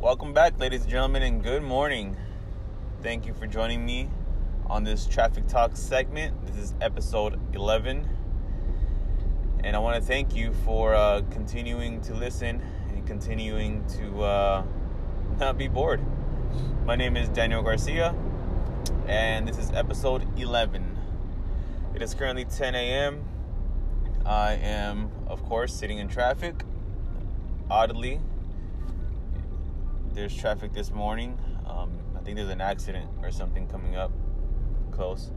Welcome back, ladies and gentlemen, and good morning. Thank you for joining me on this Traffic Talk segment. This is episode 11. And I want to thank you for uh, continuing to listen and continuing to uh, not be bored. My name is Daniel Garcia, and this is episode 11. It is currently 10 a.m. I am, of course, sitting in traffic. Oddly, there's traffic this morning. Um, I think there's an accident or something coming up close.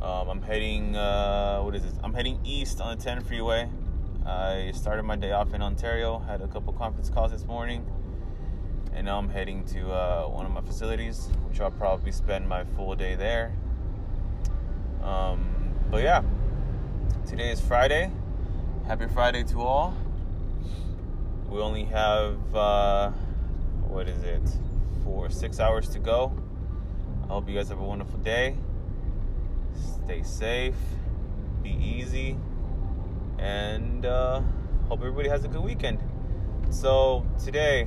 Um, I'm heading, uh, what is this? I'm heading east on the 10 freeway. I started my day off in Ontario, had a couple conference calls this morning, and now I'm heading to uh, one of my facilities, which I'll probably spend my full day there. Um, but yeah, today is Friday. Happy Friday to all. We only have, uh, what is it, for six hours to go. I hope you guys have a wonderful day. Stay safe, be easy, and uh, hope everybody has a good weekend. So, today,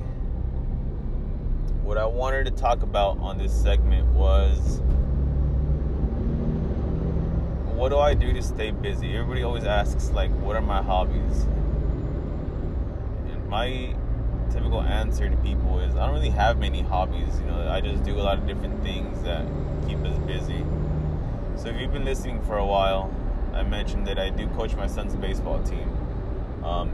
what I wanted to talk about on this segment was what do I do to stay busy? Everybody always asks, like, what are my hobbies? And my typical answer to people is, I don't really have many hobbies. You know, I just do a lot of different things that keep us busy. So if you've been listening for a while, I mentioned that I do coach my son's baseball team. Um,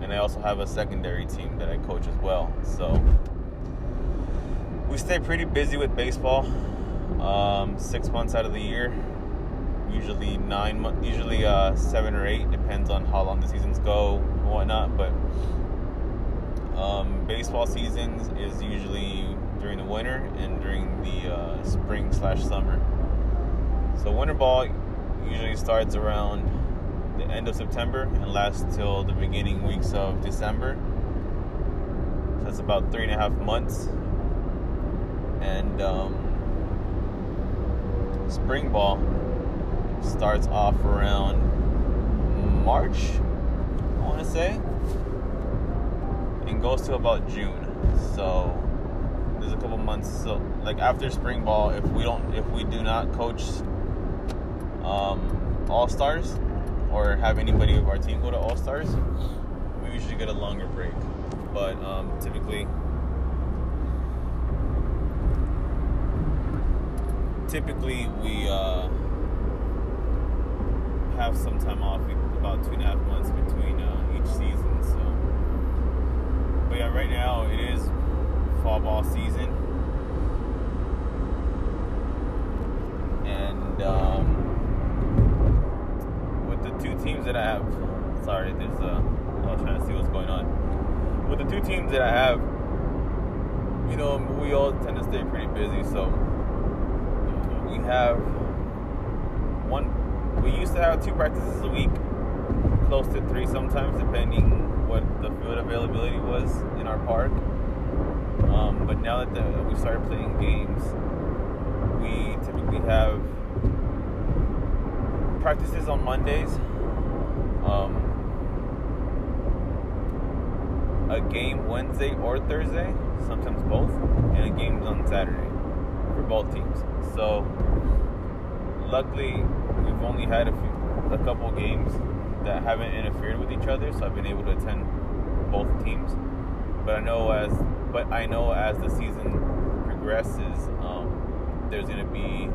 and I also have a secondary team that I coach as well. So we stay pretty busy with baseball um, six months out of the year usually nine months, usually uh, seven or eight, depends on how long the seasons go and whatnot. But um, baseball seasons is usually during the winter and during the uh, spring slash summer. So winter ball usually starts around the end of September and lasts till the beginning weeks of December. So that's about three and a half months. And um, spring ball starts off around March, I want to say, and goes to about June. So there's a couple months. So like after spring ball, if we don't, if we do not coach um, all stars or have anybody of our team go to all stars, we usually get a longer break. But um, typically. Typically, we uh, have some time off, about two and a half months between uh, each season. But yeah, right now it is fall ball season, and um, with the two teams that I have, sorry, there's a, I was trying to see what's going on. With the two teams that I have, you know, we all tend to stay pretty busy, so we have one we used to have two practices a week, close to three sometimes, depending what the field availability was in our park. Um, but now that the, we started playing games, we typically have practices on Mondays, um, a game Wednesday or Thursday, sometimes both, and a game on Saturday for both teams. So, luckily, we've only had a few, a couple games that haven't interfered with each other, so I've been able to attend both teams. But I know as, but I know as the season progresses, um, there's going to be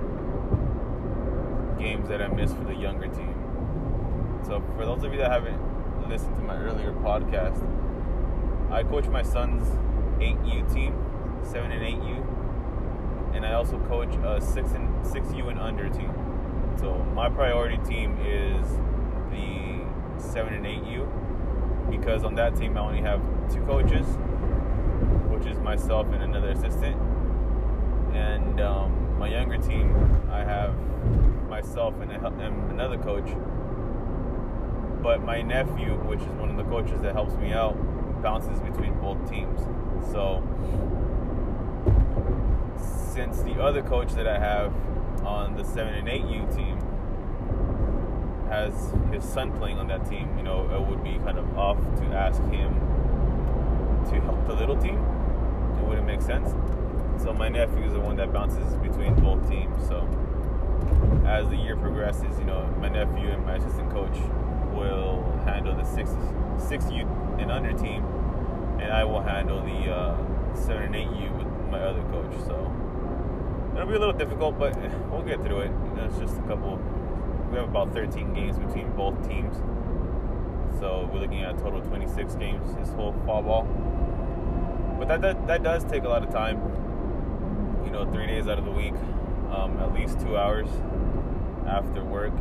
games that I miss for the younger team. So for those of you that haven't listened to my earlier podcast, I coach my son's 8U team, 7 and 8U, and I also coach a 6 and 6U and under team. So my priority team is the seven and eight U because on that team I only have two coaches, which is myself and another assistant. And um, my younger team, I have myself and, and another coach. But my nephew, which is one of the coaches that helps me out, bounces between both teams. So since the other coach that I have on the 7 and 8U team has his son playing on that team, you know, it would be kind of off to ask him to help the little team. it wouldn't make sense. So my nephew is the one that bounces between both teams. So as the year progresses, you know, my nephew and my assistant coach will handle the six six U and under team, and I will handle the uh, seven and eight U with my other coach. So it'll be a little difficult, but we'll get through it. You know, it's just a couple. We have about 13 games between both teams, so we're looking at a total 26 games this whole fall ball. But that, that that does take a lot of time. You know, three days out of the week, um, at least two hours after work.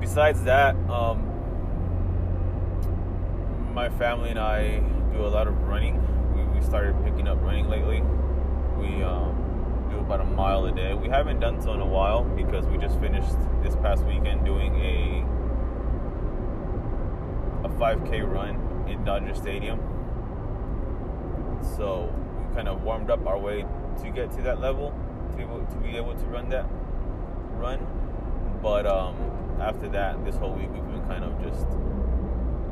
Besides that, um, my family and I do a lot of running. We, we started picking up running lately. We um, about a mile a day. We haven't done so in a while because we just finished this past weekend doing a a 5K run in Dodger Stadium. So we kind of warmed up our way to get to that level to be able to, be able to run that run. But um, after that, this whole week we've been kind of just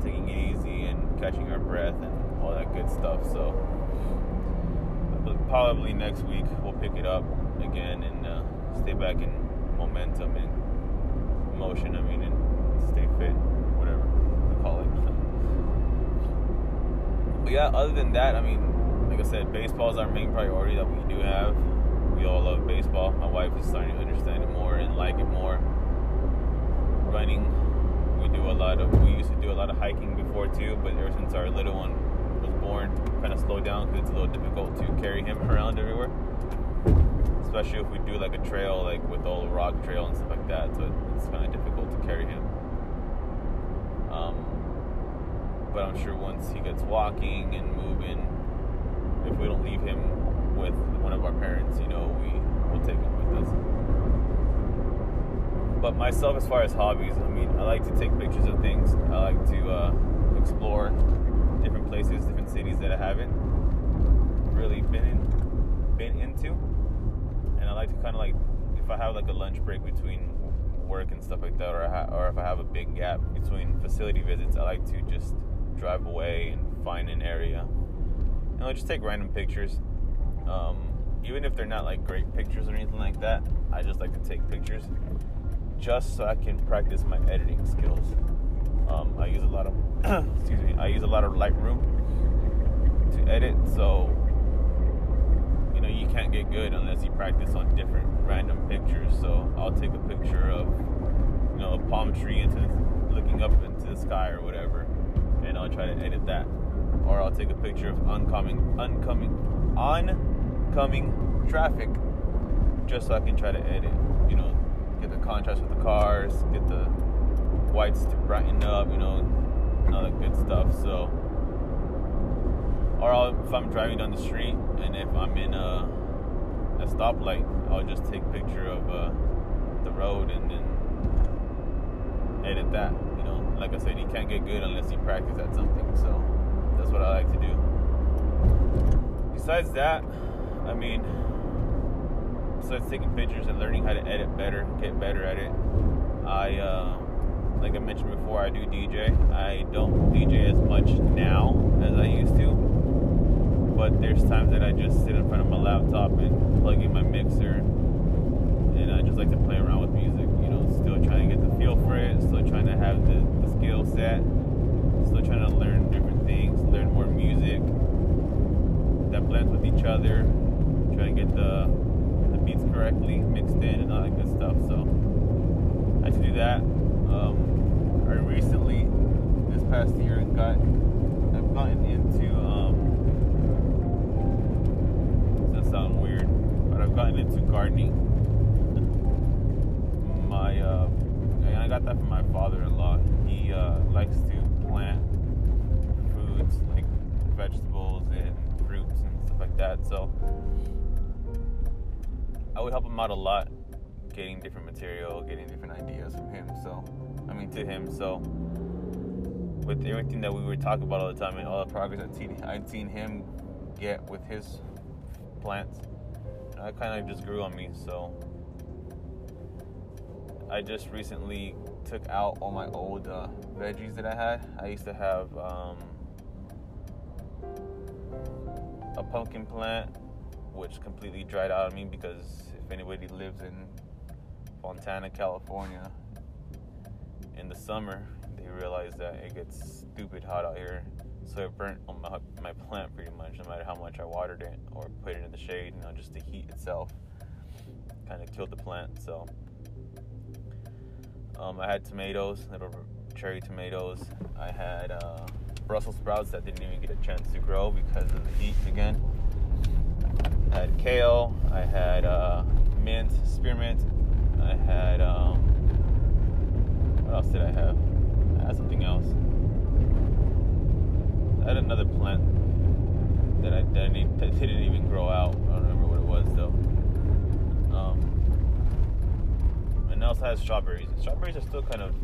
taking it easy and catching our breath and all that good stuff. So probably next week we'll pick it up again and uh, stay back in momentum and motion. I mean, and stay fit, whatever you call it. but yeah, other than that, I mean, like I said, baseball is our main priority that we do have. We all love baseball. My wife is starting to understand it more and like it more. Running, we do a lot of. We used to do a lot of hiking before too, but ever since our little one born, kind of slowed down because it's a little difficult to carry him around everywhere. Especially if we do like a trail, like with all the rock trail and stuff like that. So it's kind of difficult to carry him. Um, but I'm sure once he gets walking and moving, if we don't leave him with one of our parents, you know, we will take him with us. But myself, as far as hobbies, I mean, I like to take pictures of things. I like to uh, explore different places, different cities that I haven't really been in, been into, and I like to kind of like, if I have like a lunch break between work and stuff like that, or ha- or if I have a big gap between facility visits, I like to just drive away and find an area and I'll just take random pictures. Um, even if they're not like great pictures or anything like that, I just like to take pictures just so I can practice my editing skills. Um, I use a lot of excuse me, I use a lot of Lightroom to edit, so you know you can't get good unless you practice on different random pictures. So I'll take a picture of you know a palm tree into looking up into the sky or whatever, and I'll try to edit that or I'll take a picture of oncoming, oncoming, oncoming traffic, just so I can try to edit. You know, get the contrast with the cars, get the whites to brighten up. You know, and all that good stuff. So, or I'll, if I'm driving down the street and if I'm in a, a stoplight, I'll just take picture of uh, the road and then edit that. You know, like I said, you can't get good unless you practice at something. So that's what I like to do. Besides that, I mean, besides taking pictures and learning how to edit better, get better at it, I, uh, like I mentioned before, I do DJ. I don't DJ as much now as I used to, but there's times that I just sit in front of my laptop and plug in my mixer, and I just like to play around with music. You know, still trying to get the feel for it, still trying to have the, the skill set, still trying to learn different things, learn more music that blends with each other, trying to get the the beats correctly mixed in and all that good stuff. So I had to do that. Um, I recently, this past year, got I've gotten into um, does that sound weird, but I've gotten into gardening. my uh, I got that from my father-in-law. He uh, likes to plant foods like vegetables and fruits and stuff like that. So I would help him out a lot getting different material, getting different ideas from him. So, I mean, to him. So, with everything that we were talking about all the time and all the progress I'd seen, I'd seen him get with his plants, that kind of just grew on me. So, I just recently took out all my old uh, veggies that I had. I used to have um, a pumpkin plant, which completely dried out on me because if anybody lives in Fontana, California, in the summer, they realized that it gets stupid hot out here. So it burnt on my, my plant pretty much, no matter how much I watered it or put it in the shade, you know, just the heat itself kind of killed the plant. So um, I had tomatoes, little cherry tomatoes. I had uh, Brussels sprouts that didn't even get a chance to grow because of the heat again. I had kale. I had uh, mint, spearmint. I had um, what else did I have? I had something else. I had another plant that I, that, I need, that didn't even grow out. I don't remember what it was though. Um, and I also had strawberries. Strawberries are still kind of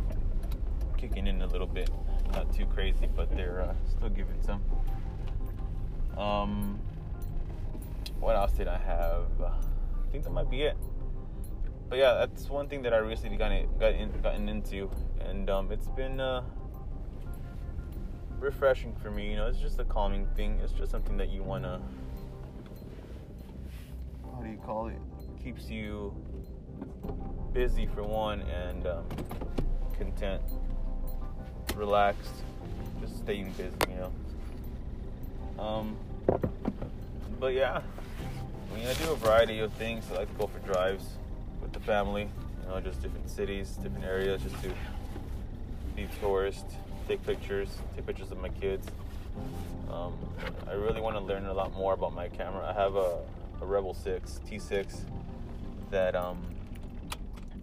kicking in a little bit. Not too crazy, but they're uh, still giving some. Um, what else did I have? I think that might be it. But yeah, that's one thing that I recently got got in, gotten into, and um, it's been uh, refreshing for me. You know, it's just a calming thing. It's just something that you wanna. How do you call it? Keeps you busy for one, and um, content, relaxed, just staying busy. You know. Um, but yeah, I mean, I do a variety of things. I like to go for drives with the family. You know, just different cities, different areas, just to be tourist, take pictures, take pictures of my kids. Um, I really want to learn a lot more about my camera. I have a, a Rebel 6 T6 that um,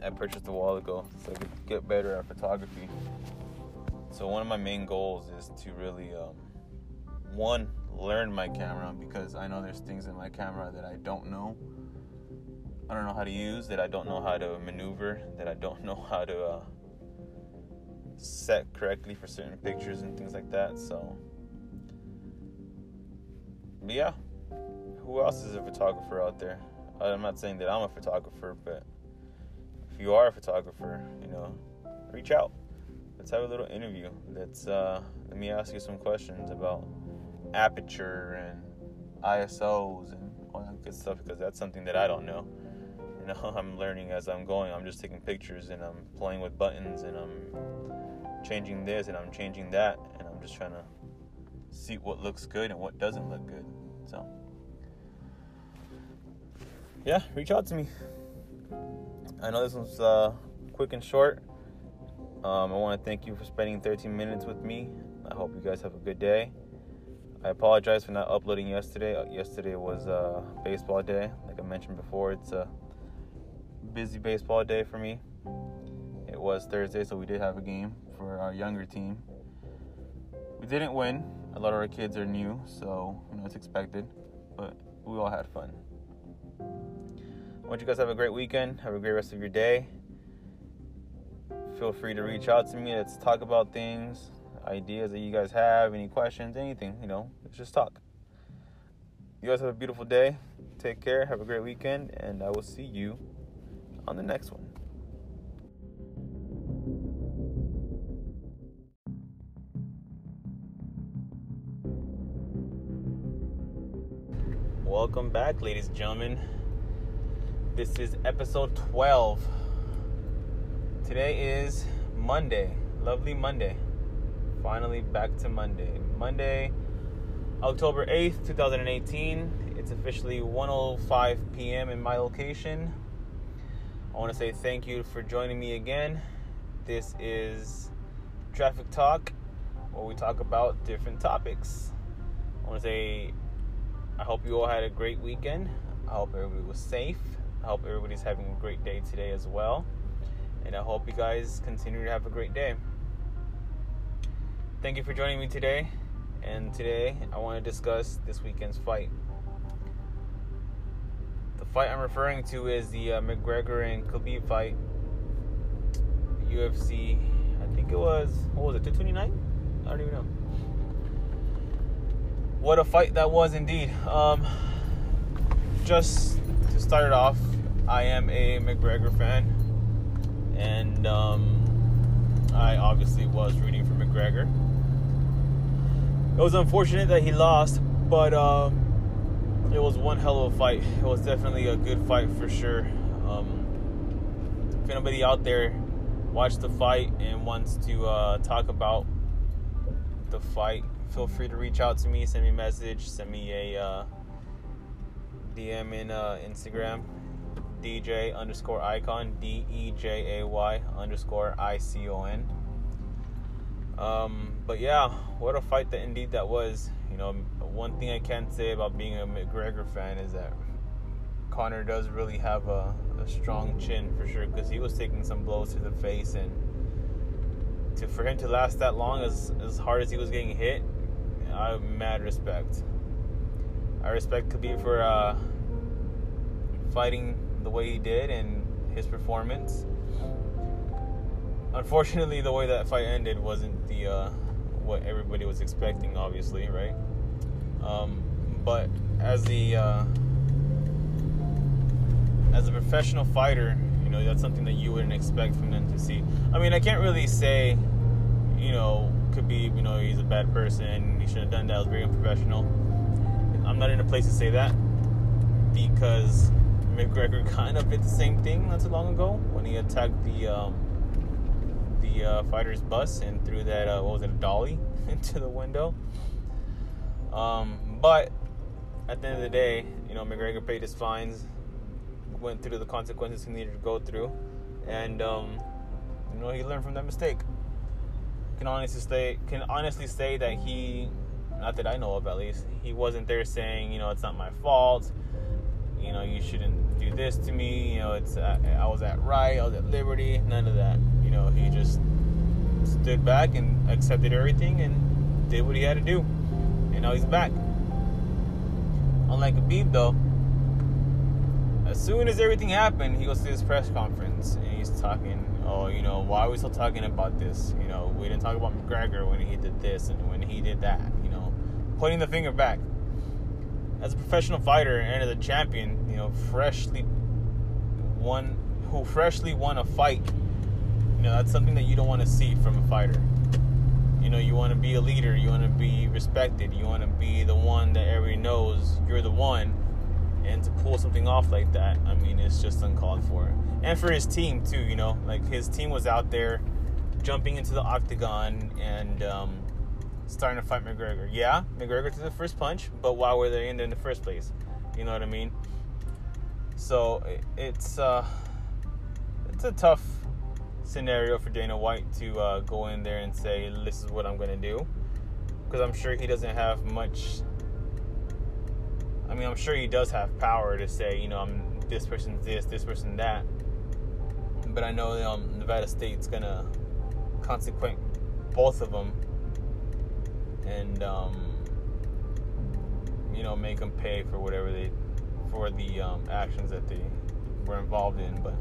I purchased a while ago so I could get better at photography. So one of my main goals is to really, um, one, learn my camera because I know there's things in my camera that I don't know. I don't know how to use, that I don't know how to maneuver, that I don't know how to uh, set correctly for certain pictures and things like that. So, but yeah, who else is a photographer out there? I'm not saying that I'm a photographer, but if you are a photographer, you know, reach out. Let's have a little interview. Let's uh, let me ask you some questions about aperture and ISOs and all that good stuff because that's something that I don't know. You know, I'm learning as I'm going. I'm just taking pictures and I'm playing with buttons and I'm changing this and I'm changing that and I'm just trying to see what looks good and what doesn't look good. So, yeah, reach out to me. I know this was uh, quick and short. Um, I want to thank you for spending 13 minutes with me. I hope you guys have a good day. I apologize for not uploading yesterday. Uh, yesterday was uh, baseball day. Like I mentioned before, it's a busy baseball day for me. It was Thursday, so we did have a game for our younger team. We didn't win. A lot of our kids are new, so you know it's expected, but we all had fun. I want you guys have a great weekend. Have a great rest of your day. Feel free to reach out to me. Let's talk about things, ideas that you guys have, any questions, anything. You know, let's just talk. You guys have a beautiful day. Take care. Have a great weekend, and I will see you on the next one. Welcome back, ladies and gentlemen. This is episode 12. Today is Monday. Lovely Monday. Finally back to Monday. Monday, October 8th, 2018. It's officially 1:05 p.m. in my location. I want to say thank you for joining me again. This is Traffic Talk, where we talk about different topics. I want to say I hope you all had a great weekend. I hope everybody was safe. I hope everybody's having a great day today as well. And I hope you guys continue to have a great day. Thank you for joining me today. And today I want to discuss this weekend's fight. Fight I'm referring to is the uh, McGregor and Khabib fight. UFC, I think it was, what was it, 229? I don't even know. What a fight that was indeed. Um, just to start it off, I am a McGregor fan, and um, I obviously was rooting for McGregor. It was unfortunate that he lost, but um, it was one hell of a fight. It was definitely a good fight for sure. Um, if anybody out there watched the fight and wants to uh, talk about the fight, feel free to reach out to me, send me a message, send me a uh, DM in uh, Instagram, DJ underscore icon, D E J A Y underscore I C O N. Um, but yeah, what a fight that indeed that was. You know, one thing I can say about being a McGregor fan is that Conor does really have a, a strong chin for sure because he was taking some blows to the face and to for him to last that long as as hard as he was getting hit, I have mad respect. I respect Khabib for uh, fighting the way he did and his performance. Unfortunately, the way that fight ended wasn't the uh, what everybody was expecting, obviously, right? Um, but as the uh, as a professional fighter, you know that's something that you wouldn't expect from them to see. I mean, I can't really say, you know, Khabib, you know, he's a bad person. He shouldn't have done that. It was very unprofessional. I'm not in a place to say that because McGregor kind of did the same thing not too long ago when he attacked the um, the uh, fighter's bus and threw that uh, what was it a dolly into the window. Um, but at the end of the day, you know McGregor paid his fines, went through the consequences he needed to go through, and um, you know he learned from that mistake. Can honestly say can honestly say that he, not that I know of at least, he wasn't there saying you know it's not my fault. You know you shouldn't do this to me. You know it's uh, I was at right, I was at liberty. None of that. Know he just stood back and accepted everything and did what he had to do, and now he's back. Unlike Khabib though, as soon as everything happened, he goes to this press conference and he's talking, oh, you know, why are we still talking about this? You know, we didn't talk about McGregor when he did this and when he did that, you know, pointing the finger back. As a professional fighter and as a champion, you know, freshly won, who freshly won a fight, you know, that's something that you don't want to see from a fighter. You know, you want to be a leader, you want to be respected, you want to be the one that everybody knows you're the one and to pull something off like that, I mean, it's just uncalled for. And for his team too, you know, like his team was out there jumping into the octagon and um, starting to fight McGregor. Yeah, McGregor threw the first punch, but why were they in there in the first place? You know what I mean? So it's uh, it's a tough scenario for Dana White to uh, go in there and say, "This is what I'm going to do," because I'm sure he doesn't have much I mean, I'm sure he does have power to say, you know, I'm this person's this, this person that. But I know um, Nevada State's gonna consequent both of them, and um, you know, make them pay for whatever they for the um, actions that they were involved in. But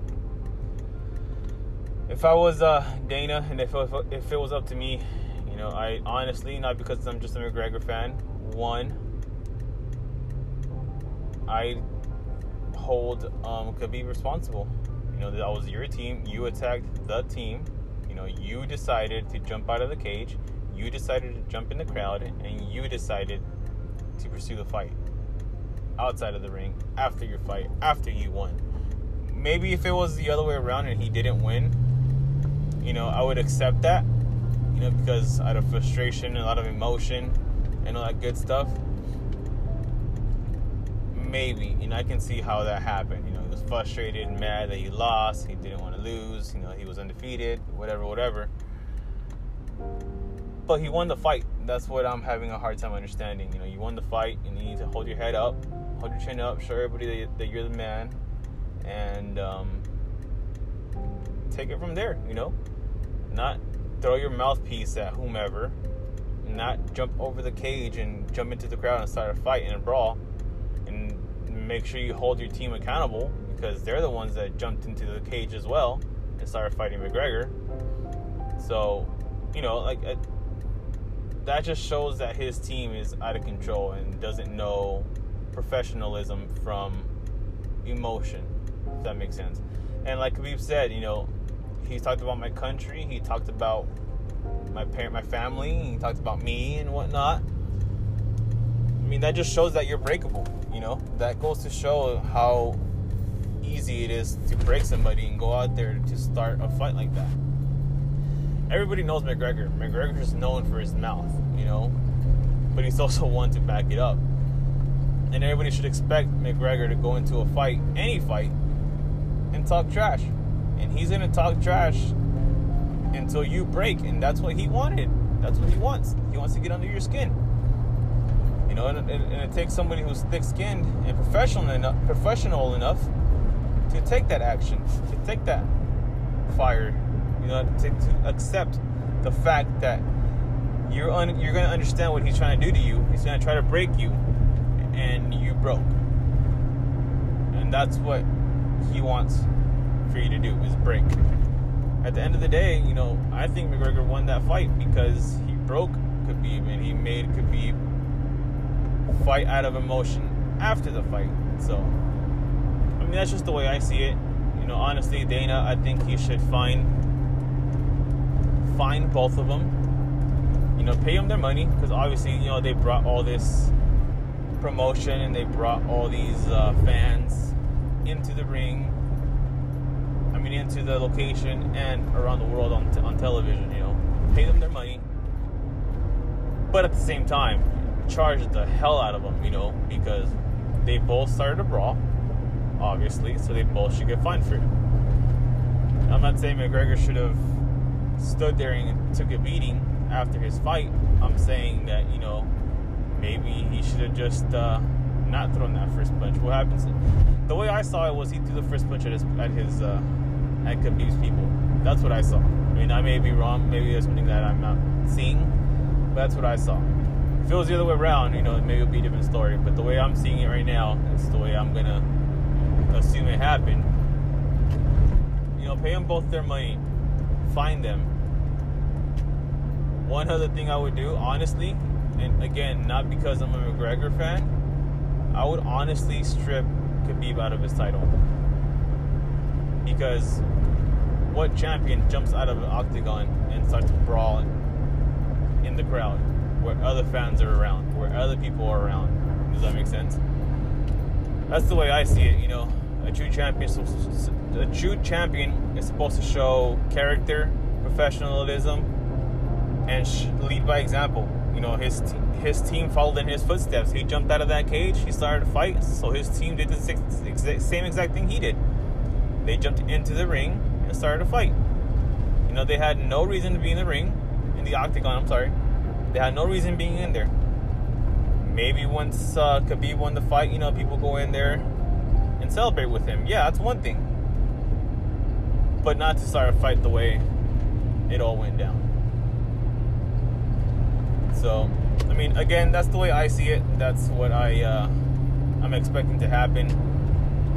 if I was uh, Dana, and if if it was up to me, you know, I honestly, not because I'm just a McGregor fan, one I hold um, could be responsible. You know, that was your team. You attacked the team. You know, you decided to jump out of the cage. You decided to jump in the crowd, and you decided to pursue the fight outside of the ring after your fight, after you won. Maybe if it was the other way around and he didn't win, you know, I would accept that. You know, because out of frustration, a lot of emotion, and all that good stuff maybe, you know, I can see how that happened. You know, he was frustrated and mad that he lost. He didn't want to lose. You know, he was undefeated, whatever, whatever. But he won the fight. That's what I'm having a hard time understanding. You know, you won the fight, and you need to hold your head up, hold your chin up, show everybody that, that you're the man, and um, take it from there. You know, not throw your mouthpiece at whomever, not jump over the cage and jump into the crowd and start a fight in a brawl and make sure you hold your team accountable because they're the ones that jumped into the cage as well and started fighting McGregor. So, you know, like uh, that just shows that his team is out of control and doesn't know professionalism from emotion. If that makes sense. And like Khabib said, you know, he talked about my country. He talked about my parent, my family. He talked about me and whatnot. I mean, that just shows that you're breakable You know, that goes to show how easy it is to break somebody and go out there to start a fight like that. Everybody knows McGregor. McGregor is known for his mouth, you know, but he's also one to back it up. And everybody should expect McGregor to go into a fight, any fight, and talk trash. And he's gonna talk trash until you break, and that's what he wanted. That's what he wants. He wants to get under your skin. You know, and, and, and it takes somebody who's thick-skinned and professional enough, professional enough to take that action, to take that fire, you know, to, to accept the fact that you're un, you're to understand what he's trying to do to you. He's to try to break you, and you broke. And that's what he wants for you to do is break. At the end of the day, you know, I think McGregor won that fight because he broke Khabib and he made Khabib fight out of emotion after the fight. So, I mean, that's just the way I see it. You know, honestly, Dana, I think he should find find both of them. You know, pay them their money because obviously, you know, they brought all this promotion and they brought all these uh, fans into the ring. Mean, into the location and around the world on, t- on television. You know, pay them their money, but at the same time, charge the hell out of them. You know, because they both started a brawl, obviously, so they both should get fined for it. I'm not saying McGregor should have stood there and took a beating after his fight. I'm saying that you know maybe he should have just uh, not thrown that first punch. What happens? The way I saw it was he threw the first punch at his at his uh, at Khabib's people. That's what I saw. I mean, I may be wrong. Maybe there's something that I'm not seeing, but that's what I saw. If it was the other way around, you know, maybe it would be a different story. But the way I'm seeing it right now, it's the way I'm gonna assume it happened. You know, pay them both their money, find them. One other thing I would do, honestly, and again, not because I'm a McGregor fan, I would honestly strip Khabib out of his title. Because what champion jumps out of an octagon and starts brawling in the crowd where other fans are around, where other people are around? Does that make sense? That's the way I see it, you know. A true champion, a true champion is supposed to show character, professionalism, and lead by example. You know, his his team followed in his footsteps. He jumped out of that cage. He started a fight. So his team did the same exact thing he did. They jumped into the ring and started a fight. You know, they had no reason to be in the ring, in the octagon. I'm sorry, they had no reason being in there. Maybe once uh, Khabib won the fight, you know, people go in there and celebrate with him. Yeah, that's one thing. But not to start a fight the way it all went down. So, I mean, again, that's the way I see it. That's what I uh, I'm expecting to happen.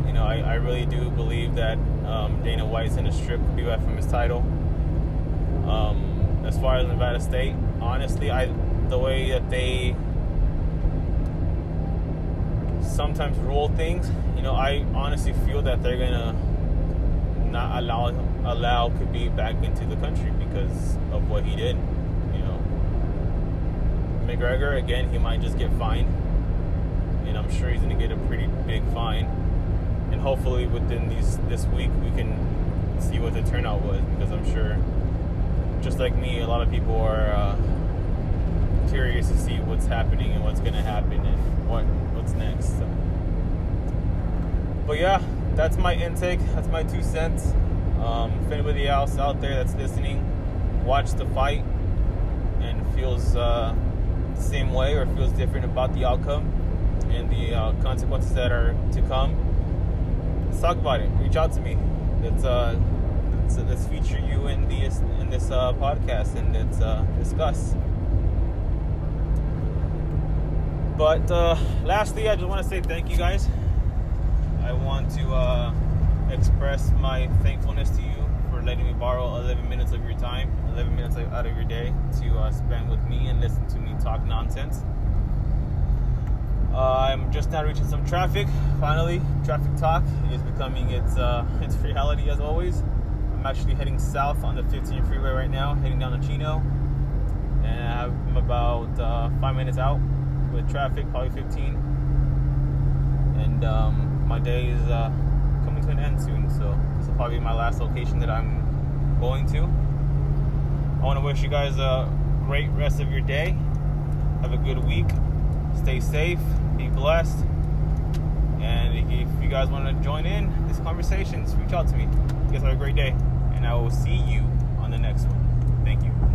You know, I, I really do believe that um, Dana White's going to strip Khabib from his title. Um, as far as Nevada State, honestly, I the way that they sometimes rule things, you know, I honestly feel that they're gonna not allow allow Khabib back into the country because of what he did. You know, McGregor again, he might just get fined, and I'm sure he's gonna get a pretty big fine. And hopefully within these this week we can see what the turnout was because I'm sure, just like me, a lot of people are uh, curious to see what's happening and what's gonna happen and what what's next. So. But yeah, that's my intake. That's my two cents. Um, if anybody else out there that's listening, watch the fight and feels uh, the same way or feels different about the outcome and the uh, consequences that are to come, let's talk about it. Reach out to me. Let's uh, let's, let's feature you in this in this uh, podcast and let's uh, discuss. But uh, lastly, I just want to say thank you guys. I want to uh, express my thankfulness to you for letting me borrow 11 minutes of your time, 11 minutes out of your day to uh, spend with me and listen to me talk nonsense. Uh, I'm just now reaching some traffic. Finally, traffic talk is becoming its uh, its reality as always. I'm actually heading south on the 15 freeway right now, heading down to Chino, and I'm about uh, five minutes out with traffic, probably 15. and um, my day is uh, coming to an end soon. So this will probably be my last location that I'm going to. I want to wish you guys a great rest of your day. Have a good week. Stay safe. Be blessed. And if you guys want to join in these conversations, reach out to me. You guys have a great day, and I will see you on the next one. Thank you.